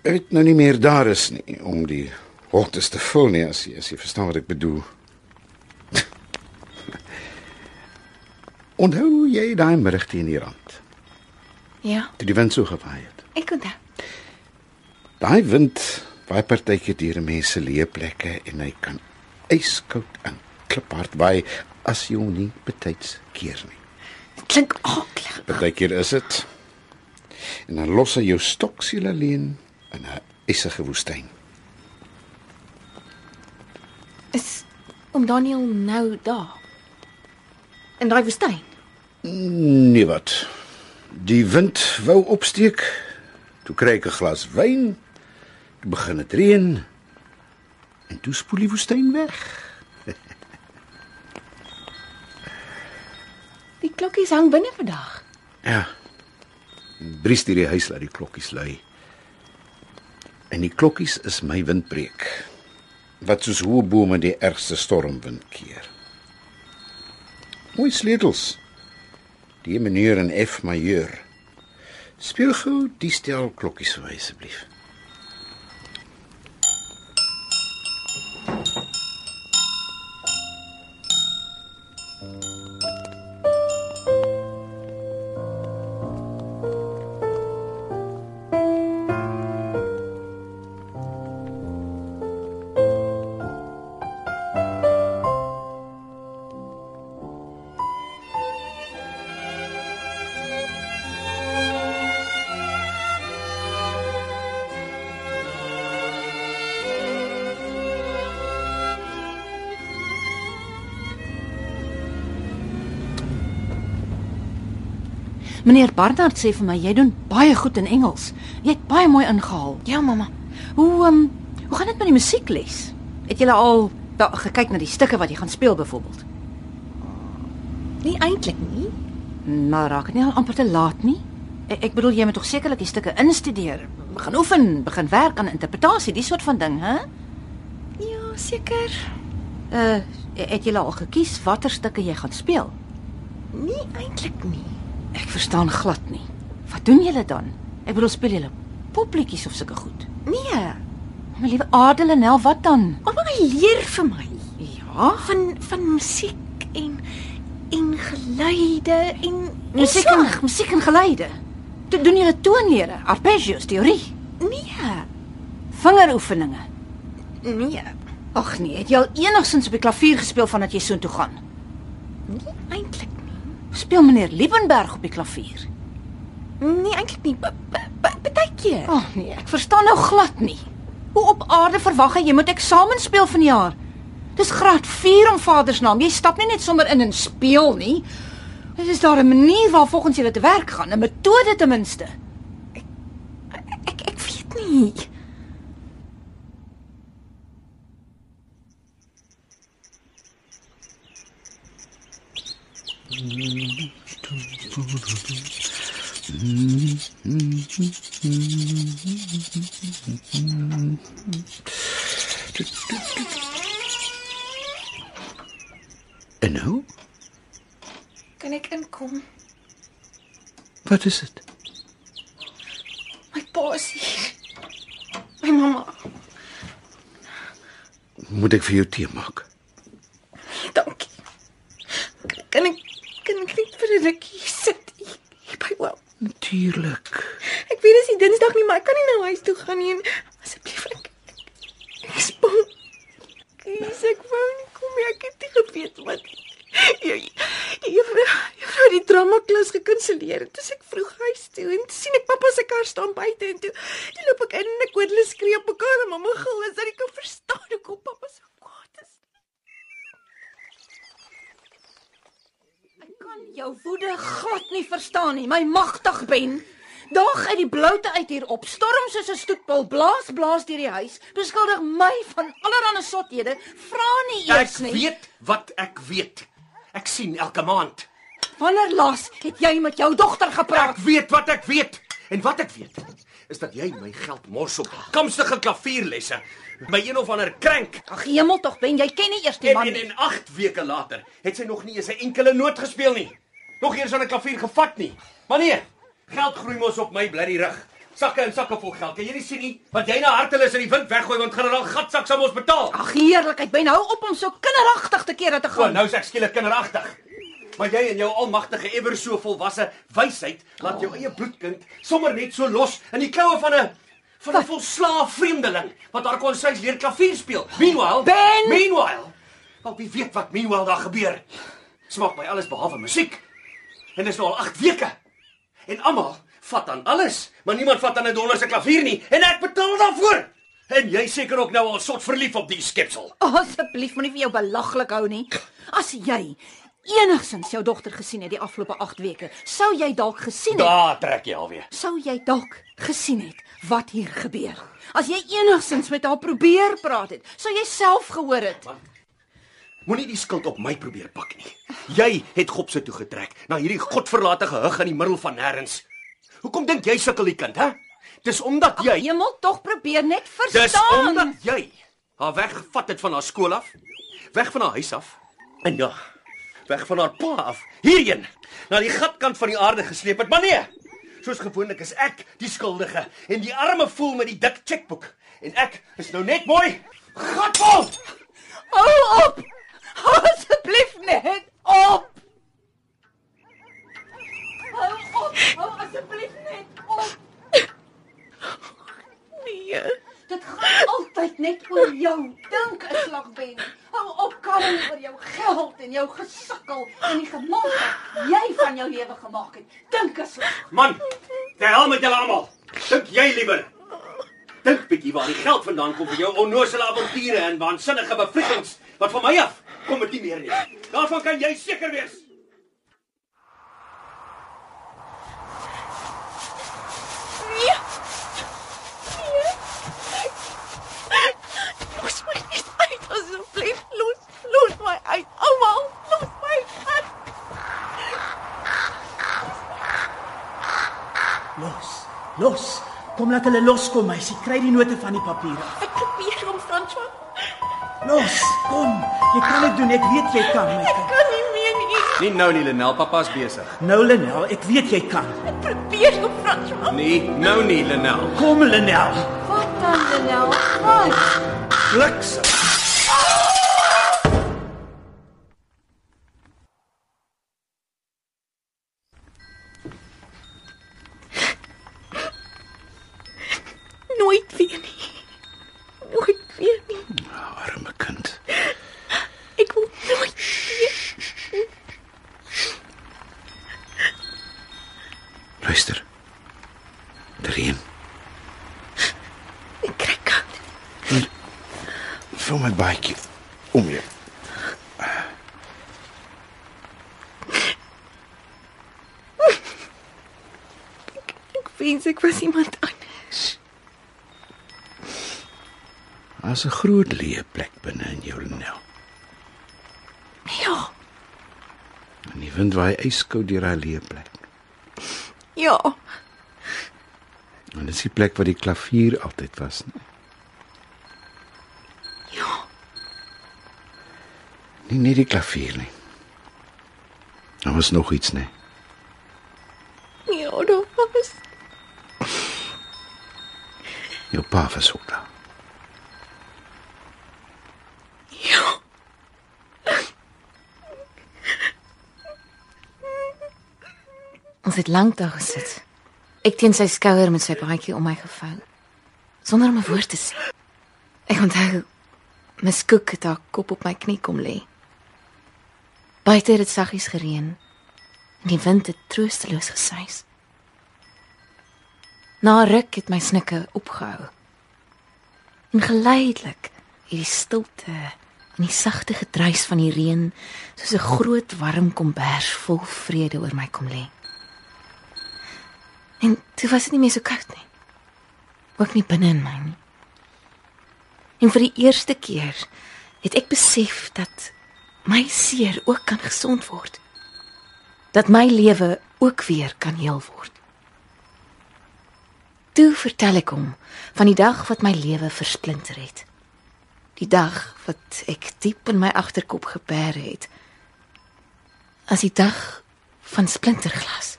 uit nou nie meer daar is nie om die hotes te vul nie as jy as jy verstaan wat ek bedoel. Onthou jy daai middag teen die rand, ja, toe die wind so gewaai het? ek onthou. Daai wind waai partykeer deur mense leë plekke en hy kan yskoud en kliphard waai as jy hom nie betyds keer nie. Dit klink aklig. Partykeer is dit. En dan los hy jou stoksiel alleen in 'n ysige woestyn. Is Oom Daniel nou daar. In daai woestyn. Nee wat. Die wind wou opsteek. Toe kry ek 'n glas wyn. Toe begin dit reën. En toe spoel die woestyn weg. <laughs> Die klokkies hang binne vandag. Ja. Bries deur die huis laat die klokkies lui. En die klokkies is my windbreek. Wat soos hoë bome die ergste stormwind keer. Mooi sleutels. Die meneer in F majeur. Speel gou die stel klokkies vir my asseblief. Meneer Barnard sê vir my jy doen baie goed in Engels. Jy het baie mooi ingehaal. Ja, mamma. Hoe ehm um, hoe gaan dit met die musiekles? Het jy al daar gekyk na die stukke wat jy gaan speel byvoorbeeld? Nie eintlik nie. Maar raak dit nie al amper te laat nie? Ek, ek bedoel jy moet tog sekerlik die stukke instudeer, begin oefen, begin werk aan interpretasie, die soort van ding, hè? Ja, seker. Uh het jy al gekies watter stukke jy gaan speel? Nie eintlik nie. Ek verstaan glad nie. Wat doen julle dan? Ek bedoel speel julle popliedjies of sulke goed? Nee. My liewe Adelenel, wat dan? Ouma leer vir my Ja, van van musiek en en geluide en musiek en musiek en geluide. Toe doen julle toonlere, arpeggios, teorie, Nee. vingeroefeninge. Nee. Ag nee, het jy al enigsins op die klavier gespeel vandat jy soontoe gaan? Eintlik Speel meneer Liebenberg op die klavier? Nee, eintlik nie. Partykeer. Ag oh, nee, ek verstaan nou glad nie. Hoe op aarde verwag jy jy moet eksamen speel vanjaar? Dis graad 4 om Vader se naam. Jy stap nie net sommer in en speel nie. Dit is daar 'n manier waar volgens julle te werk gaan, 'n metode ten minste. Ek ek weet nie. En nou? Kan ek inkom? Wat is dit? My pa is hier. My mamma. Moet ek vir jou tee maak? Dankie. Kan ek net vir 'n rukkie sit hier, hier by oom? Natuurlik. Ek weet dis die Dinsdag nie, maar ek kan nie nou huis toe gaan nie. en Asseblief ek. Ek is bang. Kies ek wou nie kom nie. Ek het nie geweet wat jy jy juffrou die drama klas gekanselleer het. Dis ek vroeg huis toe en sien ek pappa se kar staan buite en toe toe loop ek in en ek hoor hulle skree op mekaar en mamma gil en sy kan verstaan hoekom pappa so kwaad is. Ek kan jou woede glad nie verstaan nie. My magtig ben. Daag uit die bloute uit hier op. Storm soos 'n stoetpil, blaas blaas deur die huis. Beskuldig my van allerlei sothede. Vra nie eers Ek nie. weet wat ek weet. Ek sien elke maand. Wanneer laas het jy met jou dogter gepraat? Ek weet wat ek weet. En wat ek weet is dat jy my geld mors op kamstige klavierlesse. My een of ander krank. Ag hemel tog, Ben, jy ken nie eers die En, man nie. en 8 weke later het sy nog nie eens 'n enkele noot gespeel nie. Nog eers aan 'n klavier gevat nie. Maar nee, geld groei mos op my blerrie rug. Sakke en sakke vol geld. Kan jy nie sien nie wat jy na hartelus in die wind weggooi want generaal Gatsak sal ons betaal. Ag heerlikheid, Ben, hou op om so kinderagtig te kere te O, gaan. nou is ek skielik kinderagtig. Maar jy en jou almagtige ewer so volwasse wysheid laat jou eie bloedkind sommer net so los in die kloue van 'n van 'n volslaaf vreemdeling wat haar kon sy leer klavier speel. Meanwhile, Ben! meanwhile, wel wie weet wat meanwhile daar gebeur. Smaak my alles behalwe musiek. En dis nou al 8 weke. En almal vat aan alles, maar niemand vat aan 'n donderse klavier nie en ek betaal daarvoor. En jy seker ook nou al sot verlief op die skepsel. Oh, asseblief moenie vir jou belaglik hou nie. As jy enigsins jou dogter gesien het die afgelope 8 weke, sou jy dalk gesien het. Daar trek jy alweer. Sou jy dalk gesien het wat hier gebeur. As jy enigsins met haar probeer praat het, sou jy self gehoor het. Moenie die skuld op my probeer pak nie. Jy het Gopse toe getrek na hierdie godverlate gehug in die middel van nêrens. Hoekom dink jy sukkel die kind, hè? Dis omdat jy Jy moet tog probeer net Dis verstaan. omdat jy haar weggevat het van haar skool af, weg van haar huis af. En ja, weg van haar pa af. Hierheen, na die gatkant van die aarde gesleep het. Maar nee. Soos gewoonlik is ek die skuldige en die arme voel met die dik chequeboek. En ek is nou net mooi gatvol. Hou op. Hou asseblief net op. Hou op. Hou asseblief net op. Nee. Dit gaan altyd net oor jou. Dink 'n slag ben. Hou op kalm oor jou geld en jou gesukkel en die gemaak wat jy van jou lewe gemaak het. Dink 'n slag. Man, te hel met julle almal. Dink jy liewer. Dink bietjie waar die geld vandaan kom vir jou onnoosele avonture en waansinnige bevliegings wat van my af kom dit nie meer nie. Daarvan kan jy seker wees. Nee. Nee. Los my net uit asseblief. Los, los my uit. Almal, los my uit. Los. Los. Kom laat hulle loskom, meisie. Kry die note van die papiere. Ek probeer om François. Los. Kom. Jy kan dit doen. Ek weet jy kan, my kind. Kan nie meer nie. Nie nou nie, Lenel, papa's besig. Nou Lenel, ek weet jy kan. Ek probeer om François. Nee, nou nie, Lenel. Kom Lenel. Wat dan, Lenel? Wat? Bliksem. Nooit weer nie. Nooit weer nie. Arme kind. Ek wil nooit weer. Luister. Die reën. Ek kry koud. Vul my baadjie om jou. Ek wens ek was iemand anders. Daar's 'n groot leë plek binne in jou Lenel. Ja. En die wind waai ijskoud deur daai leë plek. Ja. En dis die plek waar die klavier altyd was. Nee? Ja. Nie net die klavier nie. Daar was nog iets, nee. Ja, daar was. Jou pa was ook daar. Ons het lank daar gesit. Ek teen sy skouer met sy baadjie om my gevou, sonder om 'n woord te sê. Ek onthou Miss Cook het haar kop op my knie kom lê. Buite het dit saggies gereën en die wind het troosteloos gesuis. Na ruk het my snikke opgehou. En geleidelik het die stilte en die sagte gedruis van die reën soos 'n groot warm kombers vol vrede oor my kom lê. En toe was dit nie meer so koud nie. Ook nie binne in my nie. En vir die eerste keer het ek besef dat my seer ook kan gesond word. Dat my lewe ook weer kan heel word. Toe vertel ek hom van die dag wat my lewe versplinter het. Die dag wat ek diep in my agterkop gebeer het. As die dag van splinterglas.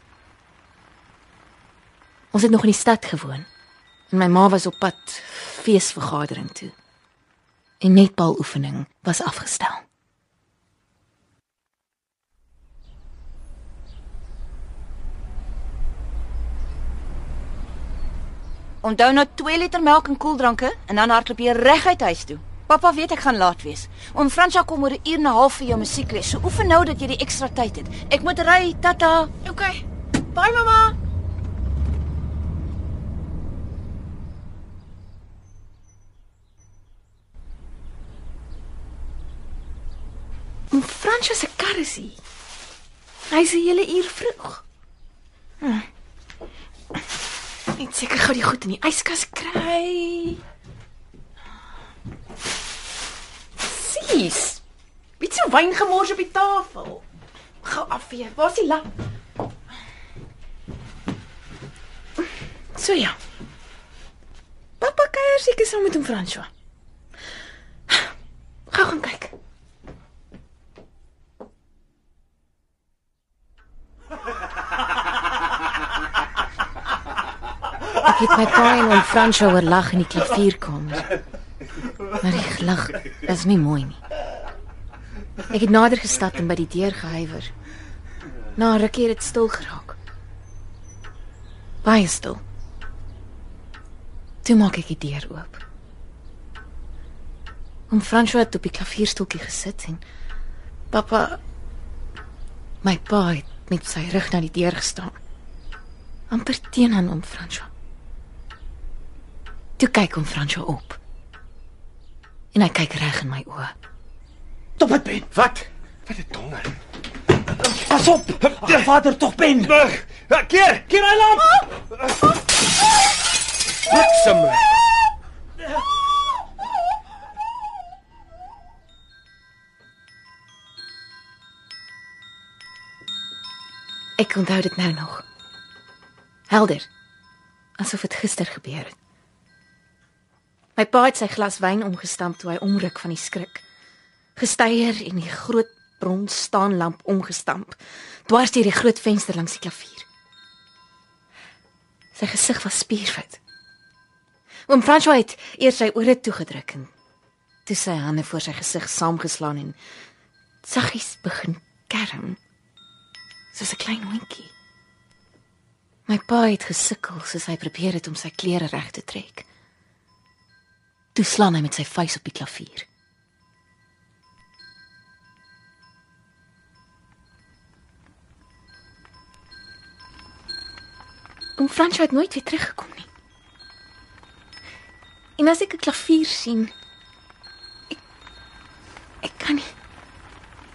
Ons het nog in die stad gewoon. En my ma was op pad feesvergadering toe. En netbaloefening was afgestel. Onthou nou 2 liter melk en koeldranke en dan hardloop jy reguit huis toe. Pappa weet ek gaan laat wees. Oom Fransja kom oor 'n uur en 'n half vir jou musiekles. So oefen nou dat jy die ekstra tyd het. Ek moet ry, tata. Okay. Bye mamma. Om Fransjo se kar is hier. Hy's 'n hele uur vroeg. Hm. Net seker gou die goed in die yskas kry. Sies. Wie se wyn gemors op die tafel? Gou afvee. Waar's die lap? So ja. Pappa kuier seker saam met hom François. Gou gaan kyk. Ek het my pa en oom François oor lag in die klavierkamer. Maar die gelag is nie mooi nie. Ek het nader gestap en by die deur gehuiwer. Na 'n rukkie het dit stil geraak. Baie stil. Toe maak ek die deur oop. Oom François het op die klavierstoeltjie gesit en pappa my pa het met sy rug na die deur gestaan. amper teen aan oom François. Toe kyk oom François op. En hy kyk reg in my oë. Stop dit, Ben. Wat? Wat 'n donder. Pas op. Ag, Vader, tog Ben. Bug. Keer. Keer hy lamp. Bliksem. Ek onthou dit nou nog. Helder. Asof dit gister gebeur het. My pa het sy glas wyn omgestamp toe hy omruk van die skrik. Gesteier en die groot brons staanlamp omgestamp. Dwars deur die groot venster langs die klavier. Sy gesig was spierwit. Oom François het eers sy ore toegedruk en toe sy hande voor sy gesig saamgeslaan en saggies begin kerm soos 'n klein hondjie. My pa het gesukkel soos hy probeer het om sy klere reg te trek. Toe slaan hy met sy vuis op die klavier. Oom Frans het nooit weer teruggekom nie. En as ek 'n klavier sien, ek ek kan nie.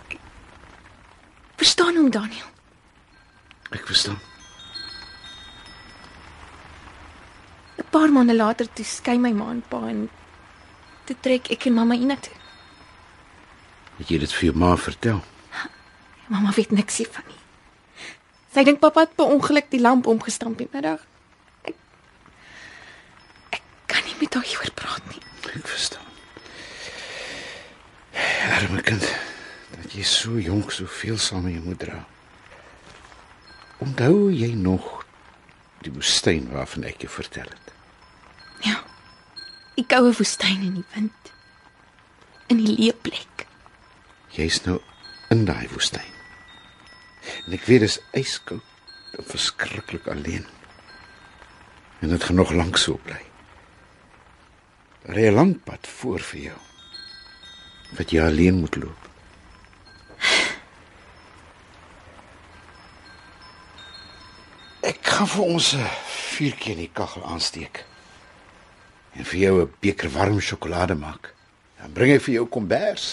Ek, verstaan hom Daniel. Ek verstaan. 'n Paar maande later toe skei my ma en pa en toe trek ek en mamma hiernatoe. Het jy dit vir jou ma vertel? Mamma weet niks hiervan nie. Sy dink pappa het per ongeluk die lamp omgestamp die middag. Ek Ek kan nie met haar hieroor praat nie. Ek verstaan. Arme kind, dat jy so jonk soveel saam met jou moet dra. Onthou jy nog die woestyn waarvan ek jou vertel het? Ja. Die koue woestyn in die wind. In die leë plek. Jy's nou in daai woestyn. En ek weet dis yskoud en verskriklik alleen. En dit gaan nog lank so bly. Daar is 'n lang pad voor vir jou. Wat jy alleen moet loop. Ek gaan vir ons 'n vuurtjie in die kaggel aansteek. En vir jou 'n beker warm sjokolade maak. Dan bring ek vir jou kombers.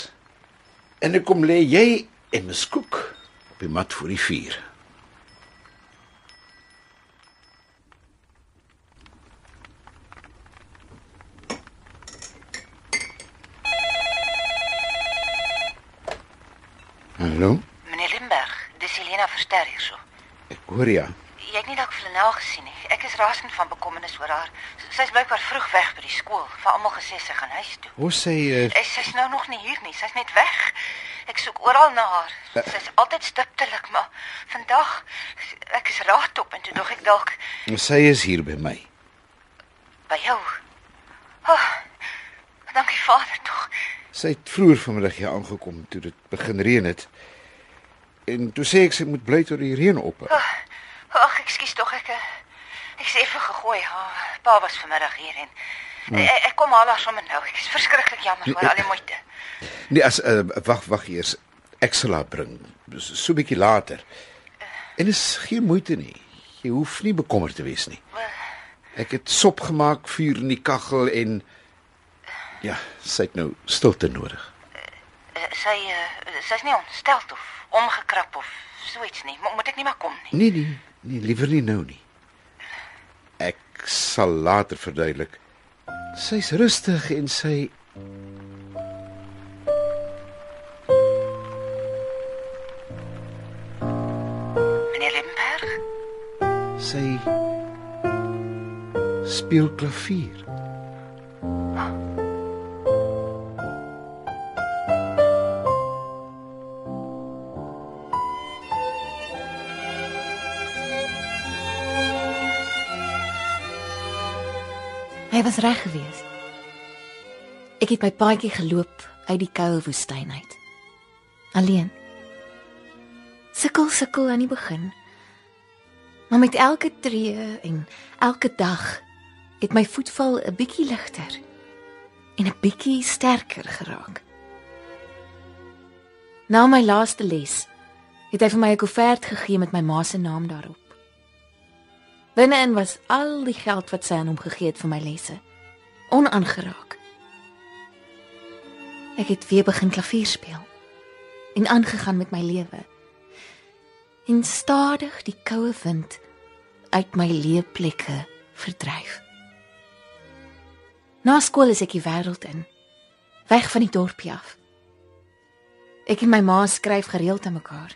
En ek kom lê jy en Miskoek op die mat voor die vuur. Hallo, Meneer Limberg, dis Helena Verster hierso. ek hoor ja. Jy het nie dalk Flanel gesien nie. Ek is rasend van bekommernis oor haar. Sy's blykbaar vroeg weg by die skool. Vir almal gesê sy gaan huis toe. Hoe sê uh, Sy sy's nou nog nie hier nie. Sy's net weg. Ek soek oral na haar. Sy's altyd stiptelik, maar vandag ek is raadop en toe dog ek dalk sy is hier by my. by jou. Oh, dankie Vader tog. Sy het vroeër vanmiddag hier aangekom toe dit begin reën het. En toe sê ek sy moet bly tot die reën ophou. Ag, ekskuus tog ek eh, ek is effe gegooi. Ha, pa was vanmiddag hier en ek, ek kom al haar sommer nou. Ek is verskriklik jammer oor al die moeite. Nee, as uh, wag wag eers. Ek sal haar bring so, 'n bietjie later. En is geen moeite nie. Jy hoef nie bekommerd te wees nie. Ek het sop gemaak, vuur in die kaggel en ja, sy het nou stilte nodig. Eh, Sy sy's nie ontsteld of omgekrap of so iets nie. Mo moet ek nie maar kom nie. Nee nee, nee, liewer nie nou nie. Ek sal later verduidelik. Sy's rustig en sy Meneer Limberg? sy speel klavier. Hy was reg gewees. Ek het my paadjie geloop uit die koue woestyn uit. Alleen. Sukkel sukkel aan die begin. Maar met elke tree en elke dag het my voetval 'n bietjie ligter en 'n bietjie sterker geraak. Na my laaste les het hy vir my 'n koevert gegee met my ma se naam daarop. Binne-in was al die geld wat sy aan hom gegee het vir my lesse, onaangeraak. Ek het weer begin klavier speel en aangegaan met my lewe. En stadig die koue wind uit my leeplekke verdryf. Na skool is ek die wêreld in, weg van die dorpie af. Ek en my ma skryf gereeld aan mekaar.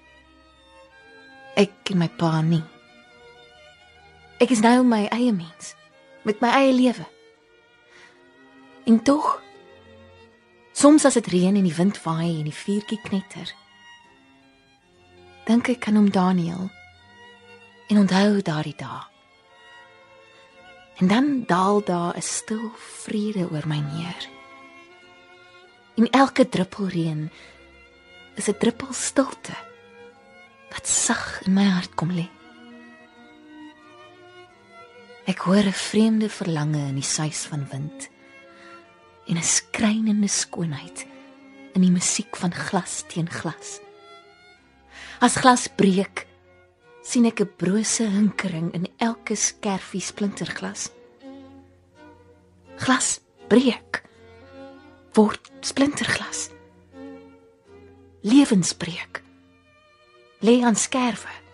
Ek en my pa nie. Ek is nou my eie mens met my eie lewe. En tog soms as dit reën en die wind waai en die vuurtjie knetter, dink ek aan hom Daniel en onthou daardie dae. En dan daal daar 'n stil vrede oor my neer. En elke druppel reën is 'n druppel stilte wat sag in my hart kom lê. Ek hoor 'n vreemde verlange in die suis van wind en 'n skrynende skoonheid in die musiek van glas teen glas. As glas breek, sien ek 'n brose hinkering in elke skerfie splinterglas. Glas breek word splinterglas. Lewensbreek lê aan skerwe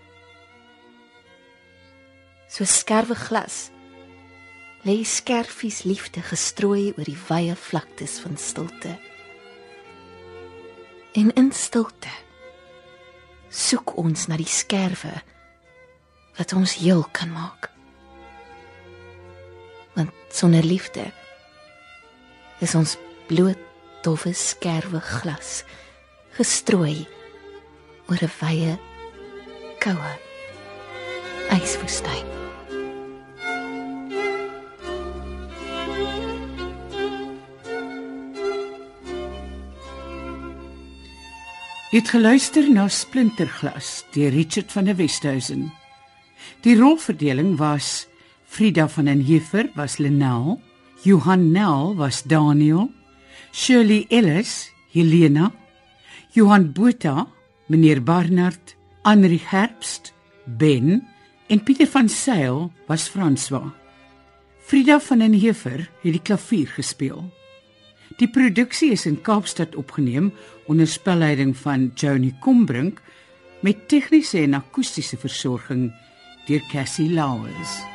so skerwe glas lê skerfies liefde gestrooi oor die wye vlaktes van stilte. En in stilte soek ons na die skerwe wat ons heel kan maak. Want sonder liefde is ons bloot dowwe skerwe glas gestrooi oor 'n wye koue yswoestyn Jy het geluister na Splinterglas deur Richard van der Westhuizen. Die rolverdeling was Frida van den Heever was Lenel, Johan Nel was Daniel, Shirley Ellis Helena, Johan Botha meneer Barnard, Henri Herbst Ben en Pieter van Sail was François. Frida van den Heever het die klavier gespeel. Die produksie is in Kaapstad opgeneem onder spelleiding van Joni Combrink met tegniese en akoestiese versorging deur Cassie Lauers.